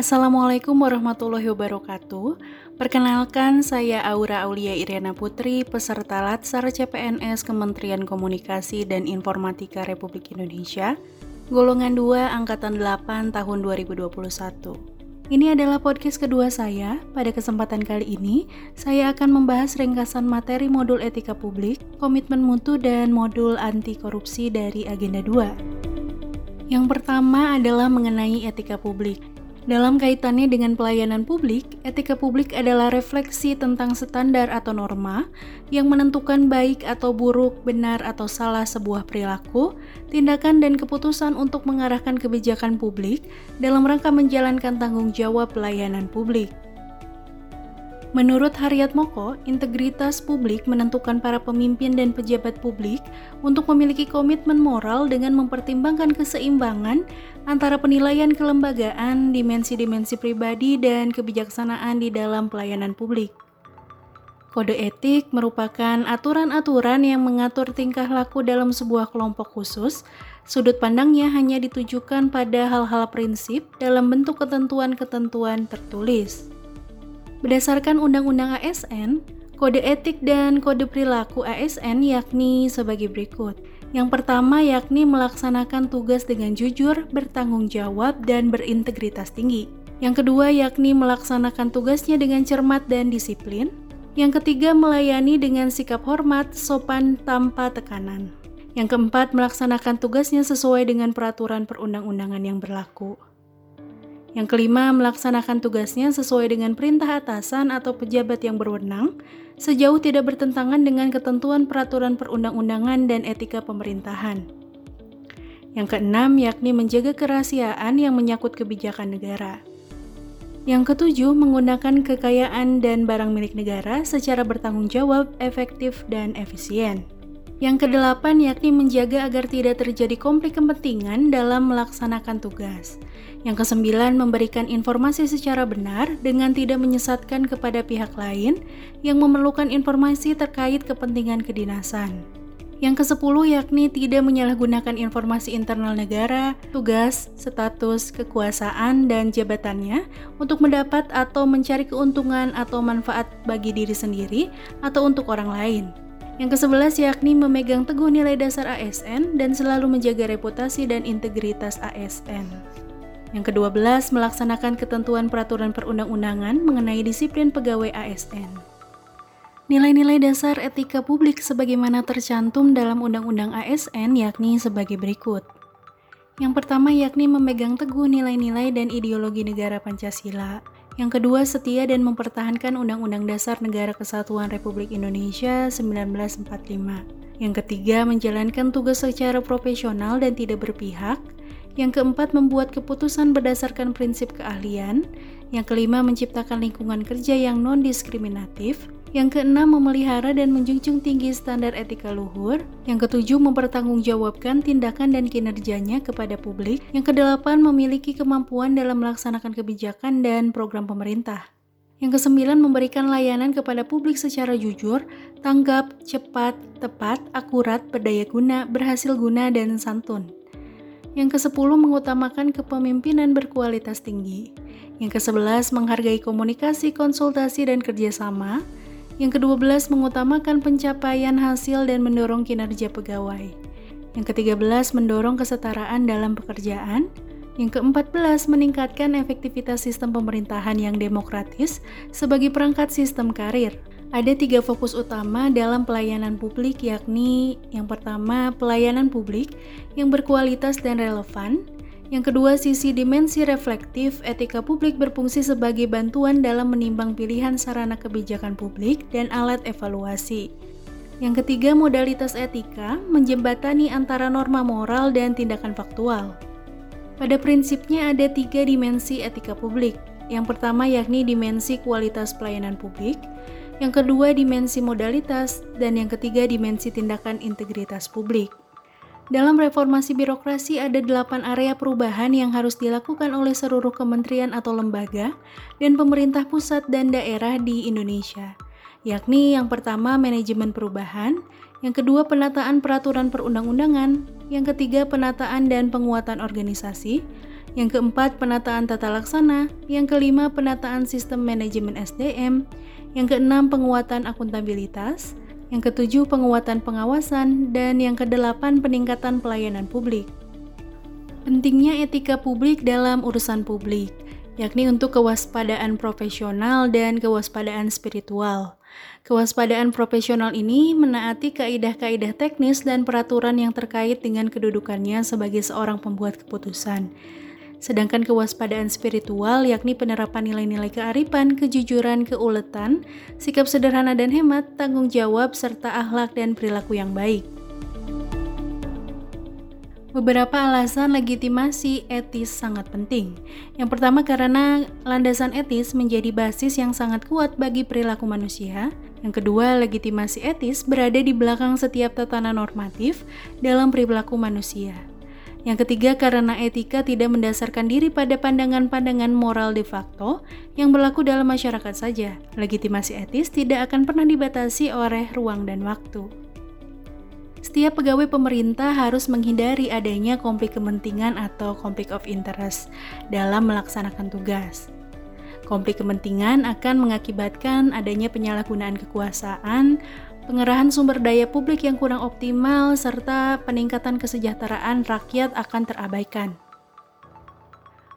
Assalamualaikum warahmatullahi wabarakatuh. Perkenalkan, saya Aura Aulia Iriana Putri, peserta Latsar CPNS Kementerian Komunikasi dan Informatika Republik Indonesia, golongan 2 angkatan 8 tahun 2021. Ini adalah podcast kedua saya. Pada kesempatan kali ini, saya akan membahas ringkasan materi modul etika publik, komitmen mutu, dan modul anti korupsi dari Agenda 2. Yang pertama adalah mengenai etika publik. Dalam kaitannya dengan pelayanan publik, etika publik adalah refleksi tentang standar atau norma yang menentukan baik atau buruk, benar atau salah sebuah perilaku, tindakan, dan keputusan untuk mengarahkan kebijakan publik dalam rangka menjalankan tanggung jawab pelayanan publik. Menurut Haryat Moko, integritas publik menentukan para pemimpin dan pejabat publik untuk memiliki komitmen moral dengan mempertimbangkan keseimbangan antara penilaian kelembagaan, dimensi-dimensi pribadi, dan kebijaksanaan di dalam pelayanan publik. Kode etik merupakan aturan-aturan yang mengatur tingkah laku dalam sebuah kelompok khusus. Sudut pandangnya hanya ditujukan pada hal-hal prinsip dalam bentuk ketentuan-ketentuan tertulis. Berdasarkan Undang-Undang ASN, kode etik dan kode perilaku ASN yakni sebagai berikut. Yang pertama yakni melaksanakan tugas dengan jujur, bertanggung jawab, dan berintegritas tinggi. Yang kedua yakni melaksanakan tugasnya dengan cermat dan disiplin. Yang ketiga melayani dengan sikap hormat, sopan, tanpa tekanan. Yang keempat melaksanakan tugasnya sesuai dengan peraturan perundang-undangan yang berlaku. Yang kelima, melaksanakan tugasnya sesuai dengan perintah atasan atau pejabat yang berwenang, sejauh tidak bertentangan dengan ketentuan peraturan perundang-undangan dan etika pemerintahan. Yang keenam, yakni menjaga kerahasiaan yang menyangkut kebijakan negara. Yang ketujuh, menggunakan kekayaan dan barang milik negara secara bertanggung jawab, efektif, dan efisien. Yang kedelapan yakni menjaga agar tidak terjadi konflik kepentingan dalam melaksanakan tugas. Yang kesembilan memberikan informasi secara benar dengan tidak menyesatkan kepada pihak lain yang memerlukan informasi terkait kepentingan kedinasan. Yang kesepuluh yakni tidak menyalahgunakan informasi internal negara, tugas, status, kekuasaan, dan jabatannya untuk mendapat atau mencari keuntungan atau manfaat bagi diri sendiri atau untuk orang lain. Yang kesebelas yakni memegang teguh nilai dasar ASN dan selalu menjaga reputasi dan integritas ASN. Yang kedua belas melaksanakan ketentuan peraturan perundang-undangan mengenai disiplin pegawai ASN. Nilai-nilai dasar etika publik sebagaimana tercantum dalam Undang-Undang ASN yakni sebagai berikut. Yang pertama yakni memegang teguh nilai-nilai dan ideologi negara Pancasila. Yang kedua, setia dan mempertahankan Undang-Undang Dasar Negara Kesatuan Republik Indonesia 1945. Yang ketiga, menjalankan tugas secara profesional dan tidak berpihak. Yang keempat, membuat keputusan berdasarkan prinsip keahlian. Yang kelima, menciptakan lingkungan kerja yang non-diskriminatif. Yang keenam, memelihara dan menjunjung tinggi standar etika luhur. Yang ketujuh, mempertanggungjawabkan tindakan dan kinerjanya kepada publik. Yang kedelapan, memiliki kemampuan dalam melaksanakan kebijakan dan program pemerintah. Yang kesembilan, memberikan layanan kepada publik secara jujur, tanggap, cepat, tepat, akurat, berdaya guna, berhasil guna, dan santun. Yang kesepuluh, mengutamakan kepemimpinan berkualitas tinggi. Yang kesebelas, menghargai komunikasi, konsultasi, dan kerjasama. Yang kedua belas mengutamakan pencapaian hasil dan mendorong kinerja pegawai. Yang ketiga belas mendorong kesetaraan dalam pekerjaan. Yang keempat belas meningkatkan efektivitas sistem pemerintahan yang demokratis sebagai perangkat sistem karir. Ada tiga fokus utama dalam pelayanan publik yakni yang pertama pelayanan publik yang berkualitas dan relevan, yang kedua, sisi dimensi reflektif etika publik berfungsi sebagai bantuan dalam menimbang pilihan sarana kebijakan publik dan alat evaluasi. Yang ketiga, modalitas etika menjembatani antara norma moral dan tindakan faktual. Pada prinsipnya ada tiga dimensi etika publik. Yang pertama yakni dimensi kualitas pelayanan publik, yang kedua dimensi modalitas, dan yang ketiga dimensi tindakan integritas publik. Dalam reformasi birokrasi ada delapan area perubahan yang harus dilakukan oleh seluruh kementerian atau lembaga dan pemerintah pusat dan daerah di Indonesia, yakni yang pertama manajemen perubahan, yang kedua penataan peraturan perundang-undangan, yang ketiga penataan dan penguatan organisasi, Yang keempat, penataan tata laksana. Yang kelima, penataan sistem manajemen SDM. Yang keenam, penguatan akuntabilitas. Yang ketujuh, penguatan pengawasan. Dan yang kedelapan, peningkatan pelayanan publik. Pentingnya etika publik dalam urusan publik, yakni untuk kewaspadaan profesional dan kewaspadaan spiritual. Kewaspadaan profesional ini menaati kaidah-kaidah teknis dan peraturan yang terkait dengan kedudukannya sebagai seorang pembuat keputusan. Sedangkan kewaspadaan spiritual yakni penerapan nilai-nilai kearifan, kejujuran, keuletan, sikap sederhana dan hemat, tanggung jawab, serta akhlak dan perilaku yang baik. Beberapa alasan legitimasi etis sangat penting. Yang pertama karena landasan etis menjadi basis yang sangat kuat bagi perilaku manusia. Yang kedua, legitimasi etis berada di belakang setiap tatanan normatif dalam perilaku manusia. Yang ketiga, karena etika tidak mendasarkan diri pada pandangan-pandangan moral de facto yang berlaku dalam masyarakat saja. Legitimasi etis tidak akan pernah dibatasi oleh ruang dan waktu. Setiap pegawai pemerintah harus menghindari adanya konflik kepentingan atau konflik of interest dalam melaksanakan tugas. Konflik kepentingan akan mengakibatkan adanya penyalahgunaan kekuasaan, pengerahan sumber daya publik yang kurang optimal, serta peningkatan kesejahteraan rakyat akan terabaikan.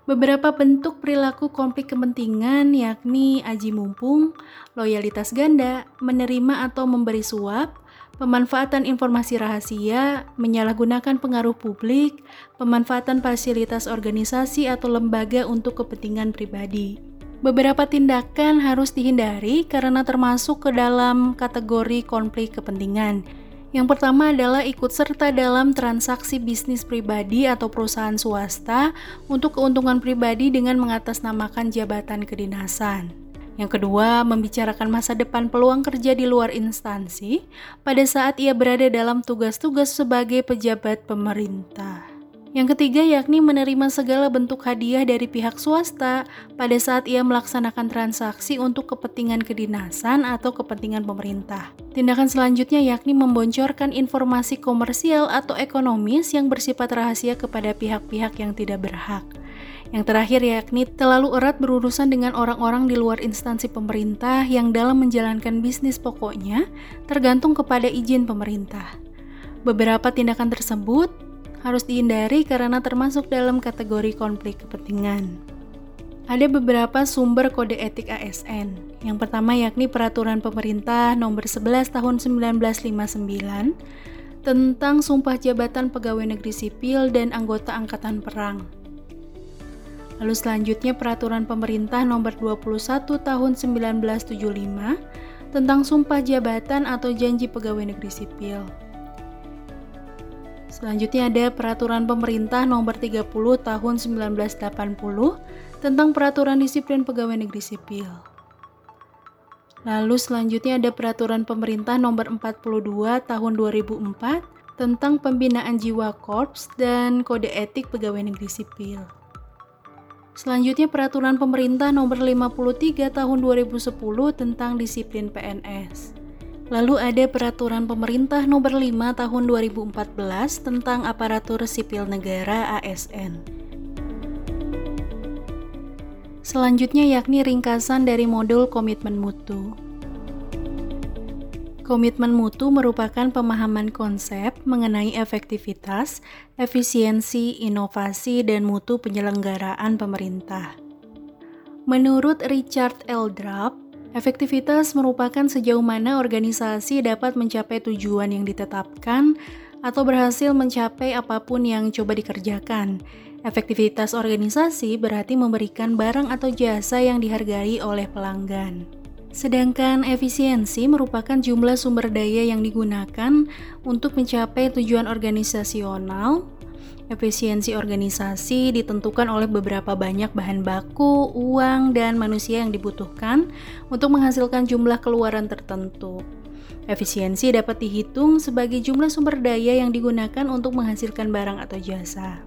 Beberapa bentuk perilaku konflik kepentingan yakni aji mumpung, loyalitas ganda, menerima atau memberi suap, pemanfaatan informasi rahasia, menyalahgunakan pengaruh publik, pemanfaatan fasilitas organisasi atau lembaga untuk kepentingan pribadi. Beberapa tindakan harus dihindari karena termasuk ke dalam kategori konflik kepentingan. Yang pertama adalah ikut serta dalam transaksi bisnis pribadi atau perusahaan swasta untuk keuntungan pribadi dengan mengatasnamakan jabatan kedinasan. Yang kedua, membicarakan masa depan peluang kerja di luar instansi pada saat ia berada dalam tugas-tugas sebagai pejabat pemerintah. Yang ketiga yakni menerima segala bentuk hadiah dari pihak swasta pada saat ia melaksanakan transaksi untuk kepentingan kedinasan atau kepentingan pemerintah. Tindakan selanjutnya yakni memboncorkan informasi komersial atau ekonomis yang bersifat rahasia kepada pihak-pihak yang tidak berhak. Yang terakhir yakni terlalu erat berurusan dengan orang-orang di luar instansi pemerintah yang dalam menjalankan bisnis pokoknya tergantung kepada izin pemerintah. Beberapa tindakan tersebut harus dihindari karena termasuk dalam kategori konflik kepentingan. Ada beberapa sumber kode etik ASN. Yang pertama yakni Peraturan Pemerintah Nomor 11 Tahun 1959 tentang Sumpah Jabatan Pegawai Negeri Sipil dan Anggota Angkatan Perang. Lalu selanjutnya Peraturan Pemerintah Nomor 21 Tahun 1975 tentang Sumpah Jabatan atau Janji Pegawai Negeri Sipil. Selanjutnya ada Peraturan Pemerintah Nomor 30 Tahun 1980 tentang Peraturan Disiplin Pegawai Negeri Sipil. Lalu selanjutnya ada Peraturan Pemerintah Nomor 42 Tahun 2004 tentang Pembinaan Jiwa Korps dan Kode Etik Pegawai Negeri Sipil. Selanjutnya Peraturan Pemerintah Nomor 53 Tahun 2010 tentang Disiplin PNS. Lalu ada Peraturan Pemerintah Nomor 5 Tahun 2014 tentang Aparatur Sipil Negara ASN. Selanjutnya yakni ringkasan dari modul komitmen mutu. Komitmen mutu merupakan pemahaman konsep mengenai efektivitas, efisiensi, inovasi, dan mutu penyelenggaraan pemerintah. Menurut Richard L. efektivitas merupakan sejauh mana organisasi dapat mencapai tujuan yang ditetapkan atau berhasil mencapai apa pun yang coba dikerjakan. Efektivitas organisasi berarti memberikan barang atau jasa yang dihargai oleh pelanggan. Sedangkan efisiensi merupakan jumlah sumber daya yang digunakan untuk mencapai tujuan organisasional. Efisiensi organisasi ditentukan oleh beberapa banyak bahan baku, uang, dan manusia yang dibutuhkan untuk menghasilkan jumlah keluaran tertentu. Efisiensi dapat dihitung sebagai jumlah sumber daya yang digunakan untuk menghasilkan barang atau jasa.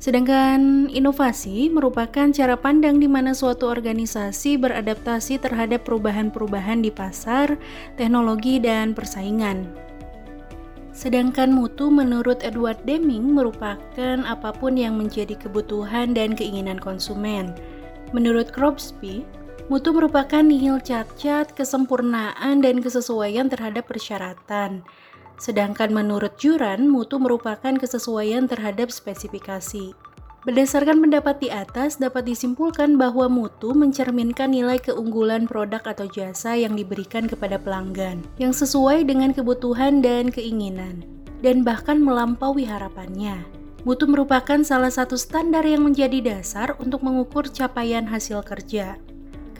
Sedangkan inovasi merupakan cara pandang di mana suatu organisasi beradaptasi terhadap perubahan-perubahan di pasar, teknologi, dan persaingan. Sedangkan mutu menurut Edward Deming merupakan apa pun yang menjadi kebutuhan dan keinginan konsumen. Menurut Crosby, mutu merupakan nihil cacat, kesempurnaan, dan kesesuaian terhadap persyaratan. Sedangkan menurut Juran, mutu merupakan kesesuaian terhadap spesifikasi. Berdasarkan pendapat di atas, dapat disimpulkan bahwa mutu mencerminkan nilai keunggulan produk atau jasa yang diberikan kepada pelanggan, yang sesuai dengan kebutuhan dan keinginan, dan bahkan melampaui harapannya. Mutu merupakan salah satu standar yang menjadi dasar untuk mengukur capaian hasil kerja.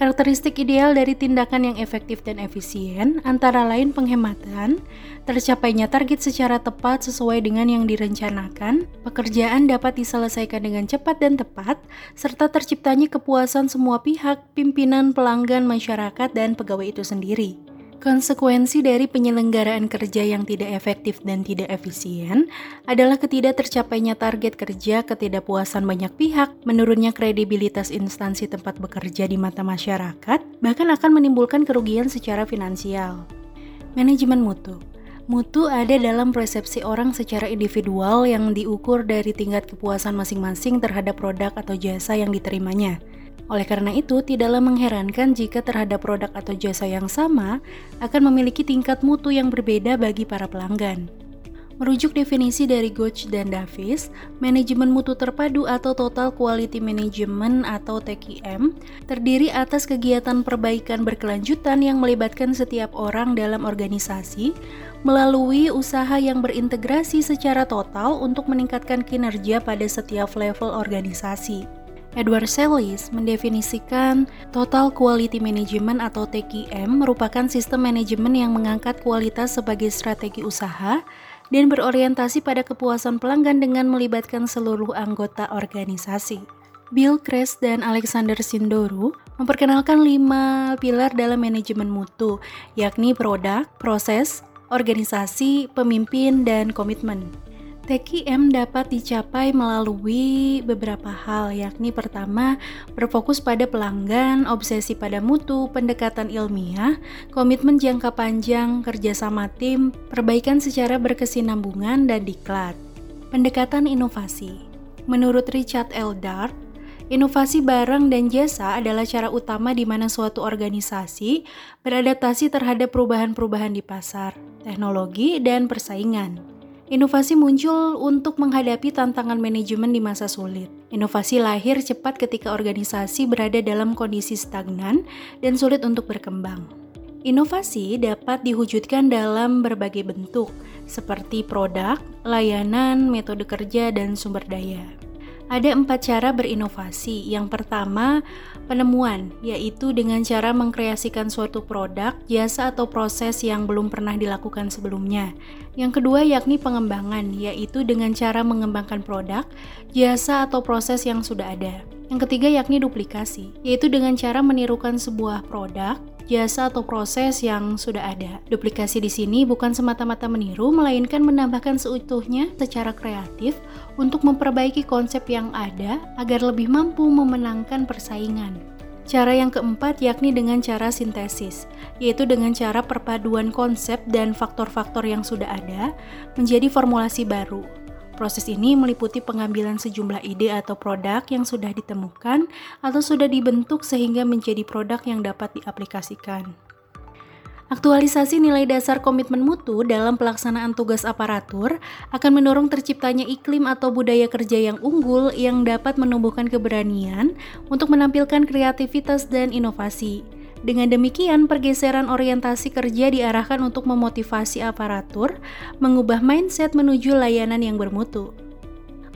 Karakteristik ideal dari tindakan yang efektif dan efisien antara lain penghematan, tercapainya target secara tepat sesuai dengan yang direncanakan, pekerjaan dapat diselesaikan dengan cepat dan tepat, serta terciptanya kepuasan semua pihak, pimpinan, pelanggan, masyarakat, dan pegawai itu sendiri. Konsekuensi dari penyelenggaraan kerja yang tidak efektif dan tidak efisien adalah ketidak tercapainya target kerja, ketidakpuasan banyak pihak, menurunnya kredibilitas instansi tempat bekerja di mata masyarakat, bahkan akan menimbulkan kerugian secara finansial. Manajemen mutu Mutu ada dalam persepsi orang secara individual yang diukur dari tingkat kepuasan masing-masing terhadap produk atau jasa yang diterimanya. Oleh karena itu, tidaklah mengherankan jika terhadap produk atau jasa yang sama akan memiliki tingkat mutu yang berbeda bagi para pelanggan. Merujuk definisi dari Gooch dan Davis, manajemen mutu terpadu atau Total Quality Management atau TQM terdiri atas kegiatan perbaikan berkelanjutan yang melibatkan setiap orang dalam organisasi melalui usaha yang berintegrasi secara total untuk meningkatkan kinerja pada setiap level organisasi. Edward Sellis mendefinisikan Total Quality Management atau TQM merupakan sistem manajemen yang mengangkat kualitas sebagai strategi usaha dan berorientasi pada kepuasan pelanggan dengan melibatkan seluruh anggota organisasi. Bill Kress dan Alexander Sindoru memperkenalkan lima pilar dalam manajemen mutu, yakni produk, proses, organisasi, pemimpin, dan komitmen. TQM dapat dicapai melalui beberapa hal, yakni pertama, berfokus pada pelanggan, obsesi pada mutu, pendekatan ilmiah, komitmen jangka panjang, kerjasama tim, perbaikan secara berkesinambungan, dan diklat. Pendekatan inovasi Menurut Richard L. Dart, Inovasi barang dan jasa adalah cara utama di mana suatu organisasi beradaptasi terhadap perubahan-perubahan di pasar, teknologi, dan persaingan. Inovasi muncul untuk menghadapi tantangan manajemen di masa sulit. Inovasi lahir cepat ketika organisasi berada dalam kondisi stagnan dan sulit untuk berkembang. Inovasi dapat diwujudkan dalam berbagai bentuk, seperti produk, layanan, metode kerja, dan sumber daya. Ada empat cara berinovasi. Yang pertama, penemuan, yaitu dengan cara mengkreasikan suatu produk, jasa, atau proses yang belum pernah dilakukan sebelumnya. Yang kedua, yakni pengembangan, yaitu dengan cara mengembangkan produk, jasa, atau proses yang sudah ada. Yang ketiga, yakni duplikasi, yaitu dengan cara menirukan sebuah produk, jasa atau proses yang sudah ada. Duplikasi di sini bukan semata-mata meniru, melainkan menambahkan seutuhnya secara kreatif untuk memperbaiki konsep yang ada agar lebih mampu memenangkan persaingan. Cara yang keempat yakni dengan cara sintesis, yaitu dengan cara perpaduan konsep dan faktor-faktor yang sudah ada menjadi formulasi baru. Proses ini meliputi pengambilan sejumlah ide atau produk yang sudah ditemukan atau sudah dibentuk sehingga menjadi produk yang dapat diaplikasikan. Aktualisasi nilai dasar komitmen mutu dalam pelaksanaan tugas aparatur akan mendorong terciptanya iklim atau budaya kerja yang unggul yang dapat menumbuhkan keberanian untuk menampilkan kreativitas dan inovasi. Dengan demikian, pergeseran orientasi kerja diarahkan untuk memotivasi aparatur mengubah mindset menuju layanan yang bermutu.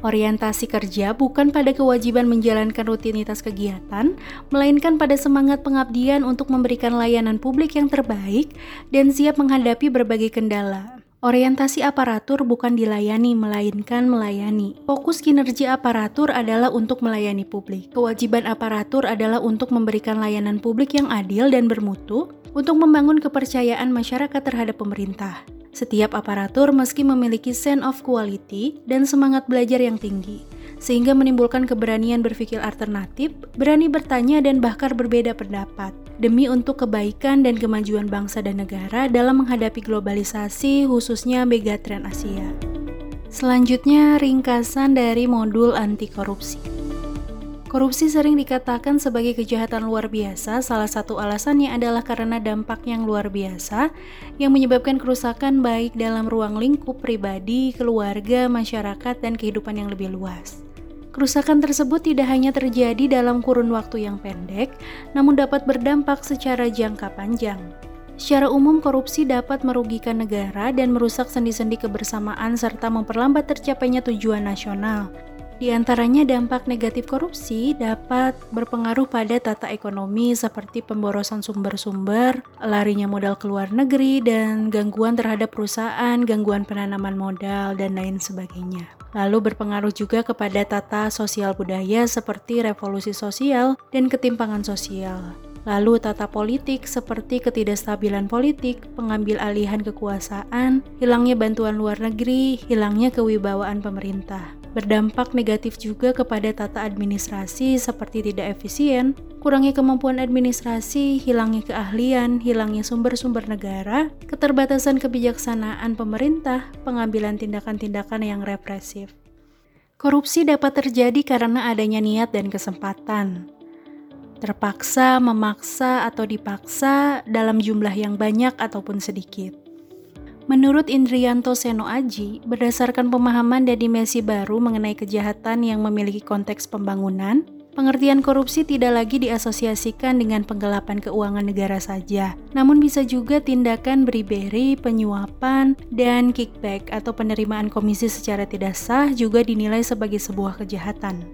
Orientasi kerja bukan pada kewajiban menjalankan rutinitas kegiatan, melainkan pada semangat pengabdian untuk memberikan layanan publik yang terbaik dan siap menghadapi berbagai kendala. Orientasi aparatur bukan dilayani, melainkan melayani. Fokus kinerja aparatur adalah untuk melayani publik. Kewajiban aparatur adalah untuk memberikan layanan publik yang adil dan bermutu, untuk membangun kepercayaan masyarakat terhadap pemerintah. Setiap aparatur meski memiliki sense of quality dan semangat belajar yang tinggi, sehingga menimbulkan keberanian berpikir alternatif, berani bertanya, dan bahkan berbeda pendapat. demi untuk kebaikan dan kemajuan bangsa dan negara dalam menghadapi globalisasi khususnya megatrend Asia. Selanjutnya ringkasan dari modul anti korupsi. Korupsi sering dikatakan sebagai kejahatan luar biasa. Salah satu alasannya adalah karena dampak yang luar biasa yang menyebabkan kerusakan baik dalam ruang lingkup pribadi, keluarga, masyarakat, dan kehidupan yang lebih luas. Kerusakan tersebut tidak hanya terjadi dalam kurun waktu yang pendek, namun dapat berdampak secara jangka panjang. Secara umum, korupsi dapat merugikan negara dan merusak sendi-sendi kebersamaan serta memperlambat tercapainya tujuan nasional. Di antaranya dampak negatif korupsi dapat berpengaruh pada tata ekonomi seperti pemborosan sumber-sumber, larinya modal ke luar negeri, dan gangguan terhadap perusahaan, gangguan penanaman modal, dan lain sebagainya. Lalu berpengaruh juga kepada tata sosial budaya seperti revolusi sosial dan ketimpangan sosial. Lalu tata politik seperti ketidakstabilan politik, pengambil alihan kekuasaan, hilangnya bantuan luar negeri, hilangnya kewibawaan pemerintah. Berdampak negatif juga kepada tata administrasi seperti tidak efisien, kurangnya kemampuan administrasi, hilangnya keahlian, hilangnya sumber-sumber negara, keterbatasan kebijaksanaan pemerintah, pengambilan tindakan-tindakan yang represif. Korupsi dapat terjadi karena adanya niat dan kesempatan terpaksa, memaksa, atau dipaksa dalam jumlah yang banyak ataupun sedikit. Menurut Indrianto Seno Aji, berdasarkan pemahaman dan dimensi baru mengenai kejahatan yang memiliki konteks pembangunan, pengertian korupsi tidak lagi diasosiasikan dengan penggelapan keuangan negara saja, namun bisa juga tindakan beriberi, penyuapan, dan kickback atau penerimaan komisi secara tidak sah juga dinilai sebagai sebuah kejahatan.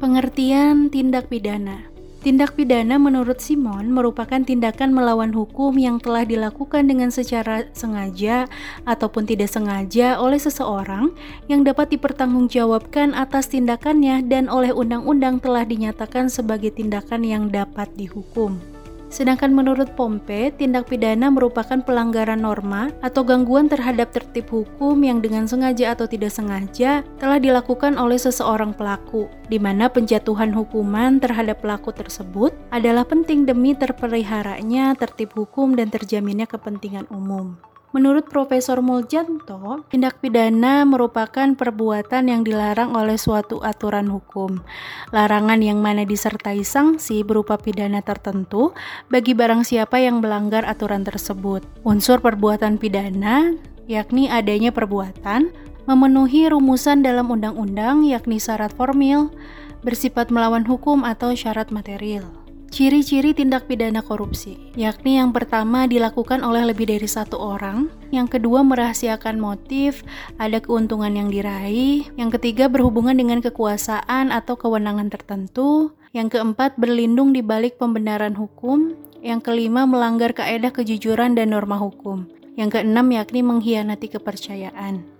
Pengertian tindak pidana Tindak pidana menurut Simon merupakan tindakan melawan hukum yang telah dilakukan dengan secara sengaja ataupun tidak sengaja oleh seseorang yang dapat dipertanggungjawabkan atas tindakannya dan oleh undang-undang telah dinyatakan sebagai tindakan yang dapat dihukum. Sedangkan menurut Pompe, tindak pidana merupakan pelanggaran norma atau gangguan terhadap tertib hukum yang dengan sengaja atau tidak sengaja telah dilakukan oleh seseorang pelaku, di mana penjatuhan hukuman terhadap pelaku tersebut adalah penting demi terpeliharanya tertib hukum dan terjaminnya kepentingan umum. Menurut Profesor Muljanto, tindak pidana merupakan perbuatan yang dilarang oleh suatu aturan hukum. Larangan yang mana disertai sanksi berupa pidana tertentu bagi barang siapa yang melanggar aturan tersebut. Unsur perbuatan pidana yakni adanya perbuatan memenuhi rumusan dalam undang-undang yakni syarat formil, bersifat melawan hukum atau syarat material. Ciri-ciri tindak pidana korupsi, yakni yang pertama dilakukan oleh lebih dari satu orang, yang kedua merahasiakan motif, ada keuntungan yang diraih, yang ketiga berhubungan dengan kekuasaan atau kewenangan tertentu, yang keempat berlindung di balik pembenaran hukum, yang kelima melanggar kaedah kejujuran dan norma hukum, yang keenam yakni mengkhianati kepercayaan.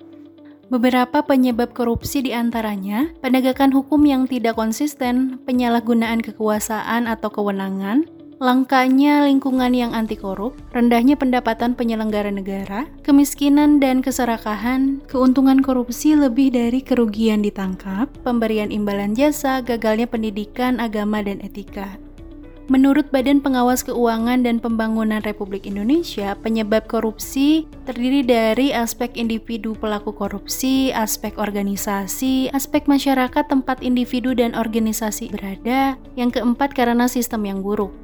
Beberapa penyebab korupsi di antaranya penegakan hukum yang tidak konsisten, penyalahgunaan kekuasaan atau kewenangan, langkanya lingkungan yang anti korup, rendahnya pendapatan penyelenggara negara, kemiskinan dan keserakahan, keuntungan korupsi lebih dari kerugian ditangkap, pemberian imbalan jasa, gagalnya pendidikan, agama, dan etika. Menurut Badan Pengawas Keuangan dan Pembangunan Republik Indonesia, penyebab korupsi terdiri dari aspek individu pelaku korupsi, aspek organisasi, aspek masyarakat tempat individu dan organisasi berada, yang keempat karena sistem yang buruk.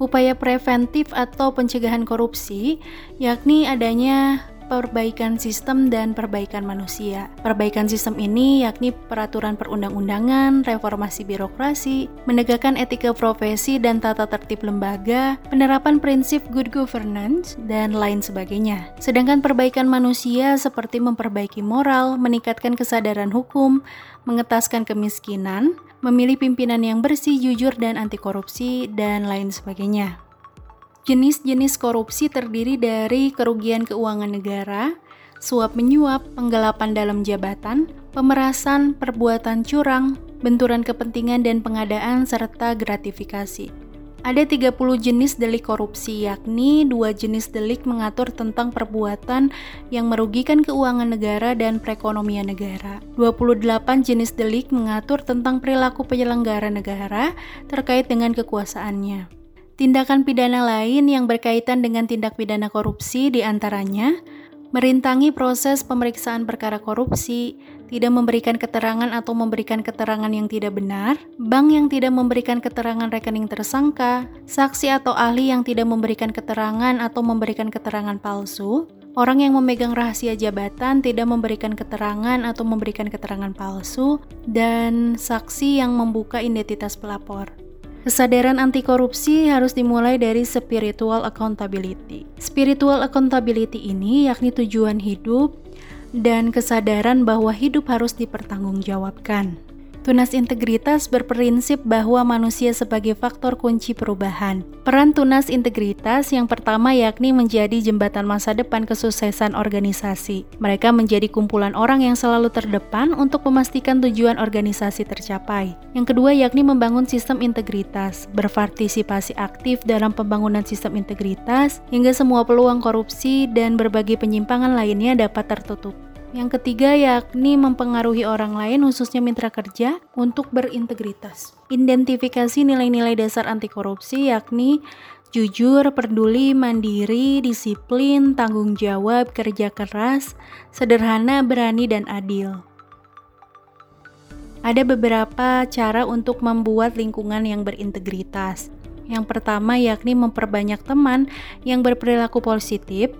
Upaya preventif atau pencegahan korupsi yakni adanya perbaikan sistem dan perbaikan manusia. Perbaikan sistem ini yakni peraturan perundang-undangan, reformasi birokrasi, menegakkan etika profesi dan tata tertib lembaga, penerapan prinsip good governance, dan lain sebagainya. Sedangkan perbaikan manusia seperti memperbaiki moral, meningkatkan kesadaran hukum, mengetaskan kemiskinan, memilih pimpinan yang bersih, jujur, dan anti korupsi, dan lain sebagainya. Jenis-jenis korupsi terdiri dari kerugian keuangan negara, suap menyuap, penggelapan dalam jabatan, pemerasan, perbuatan curang, benturan kepentingan dan pengadaan, serta gratifikasi. Ada 30 jenis delik korupsi, yakni dua jenis delik mengatur tentang perbuatan yang merugikan keuangan negara dan perekonomian negara. 28 jenis delik mengatur tentang perilaku penyelenggara negara terkait dengan kekuasaannya. Tindakan pidana lain yang berkaitan dengan tindak pidana korupsi di antaranya merintangi proses pemeriksaan perkara korupsi, tidak memberikan keterangan atau memberikan keterangan yang tidak benar, bank yang tidak memberikan keterangan rekening tersangka, saksi atau ahli yang tidak memberikan keterangan atau memberikan keterangan palsu, orang yang memegang rahasia jabatan tidak memberikan keterangan atau memberikan keterangan palsu, dan saksi yang membuka identitas pelapor. Kesadaran anti korupsi harus dimulai dari spiritual accountability. Spiritual accountability ini yakni tujuan hidup dan kesadaran bahwa hidup harus dipertanggungjawabkan. Tunas integritas berprinsip bahwa manusia sebagai faktor kunci perubahan. Peran tunas integritas yang pertama yakni menjadi jembatan masa depan kesuksesan organisasi. Mereka menjadi kumpulan orang yang selalu terdepan untuk memastikan tujuan organisasi tercapai. Yang kedua yakni membangun sistem integritas, berpartisipasi aktif dalam pembangunan sistem integritas hingga semua peluang korupsi dan berbagai penyimpangan lainnya dapat tertutup. Yang ketiga yakni mempengaruhi orang lain khususnya mitra kerja untuk berintegritas. Identifikasi nilai-nilai dasar anti korupsi yakni jujur, peduli, mandiri, disiplin, tanggung jawab, kerja keras, sederhana, berani, dan adil. Ada beberapa cara untuk membuat lingkungan yang berintegritas. Yang pertama yakni memperbanyak teman yang berperilaku positif,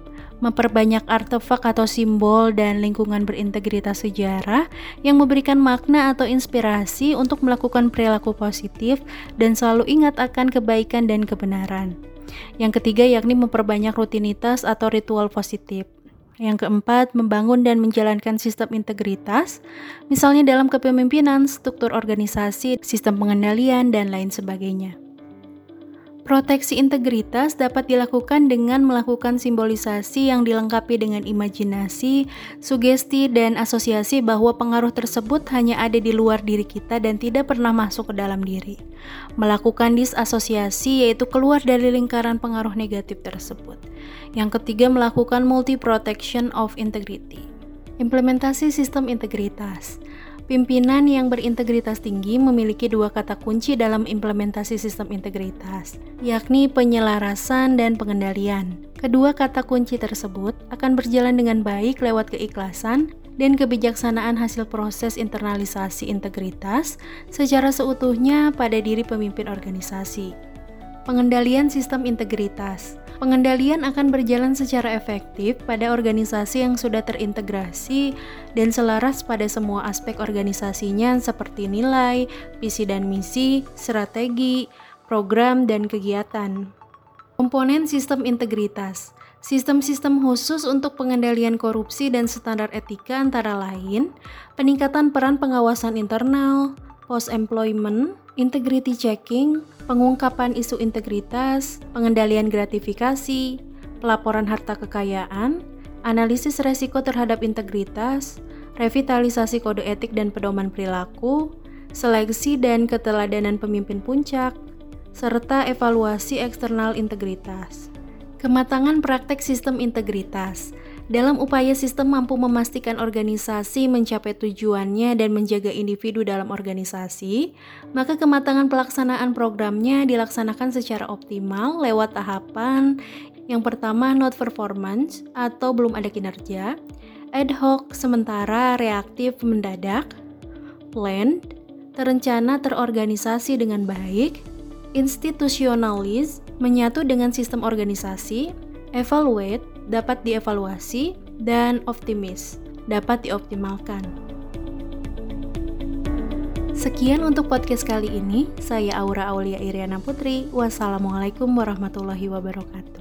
memperbanyak artefak atau simbol dan lingkungan berintegritas sejarah yang memberikan makna atau inspirasi untuk melakukan perilaku positif dan selalu ingat akan kebaikan dan kebenaran. Yang ketiga yakni memperbanyak rutinitas atau ritual positif. Yang keempat, membangun dan menjalankan sistem integritas, misalnya dalam kepemimpinan, struktur organisasi, sistem pengendalian, dan lain sebagainya. Proteksi integritas dapat dilakukan dengan melakukan simbolisasi yang dilengkapi dengan imajinasi, sugesti, dan asosiasi bahwa pengaruh tersebut hanya ada di luar diri kita dan tidak pernah masuk ke dalam diri. Melakukan disasosiasi yaitu keluar dari lingkaran pengaruh negatif tersebut. Yang ketiga, melakukan multi-protection of integrity. Implementasi sistem integritas. Pimpinan yang berintegritas tinggi memiliki dua kata kunci dalam implementasi sistem integritas, yakni penyelarasan dan pengendalian. Kedua kata kunci tersebut akan berjalan dengan baik lewat keikhlasan dan kebijaksanaan hasil proses internalisasi integritas secara seutuhnya pada diri pemimpin organisasi. Pengendalian sistem integritas Pengendalian akan berjalan secara efektif pada organisasi yang sudah terintegrasi dan selaras pada semua aspek organisasinya seperti nilai, visi dan misi, strategi, program, dan kegiatan. Komponen sistem integritas Sistem-sistem khusus untuk pengendalian korupsi dan standar etika antara lain, peningkatan peran pengawasan internal, post-employment, integrity checking, pengungkapan isu integritas, pengendalian gratifikasi, pelaporan harta kekayaan, analisis resiko terhadap integritas, revitalisasi kode etik dan pedoman perilaku, seleksi dan keteladanan pemimpin puncak, serta evaluasi eksternal integritas. Kematangan praktek sistem integritas dalam upaya sistem mampu memastikan organisasi mencapai tujuannya dan menjaga individu dalam organisasi, maka kematangan pelaksanaan programnya dilaksanakan secara optimal lewat tahapan yang pertama not performance atau belum ada kinerja, ad hoc sementara reaktif mendadak, planned terencana terorganisasi dengan baik, institutionalis menyatu dengan sistem organisasi, evaluate dapat dievaluasi, dan optimis dapat dioptimalkan. Sekian untuk podcast kali ini. Saya Aura Aulia Iriana Putri. Wassalamualaikum warahmatullahi wabarakatuh.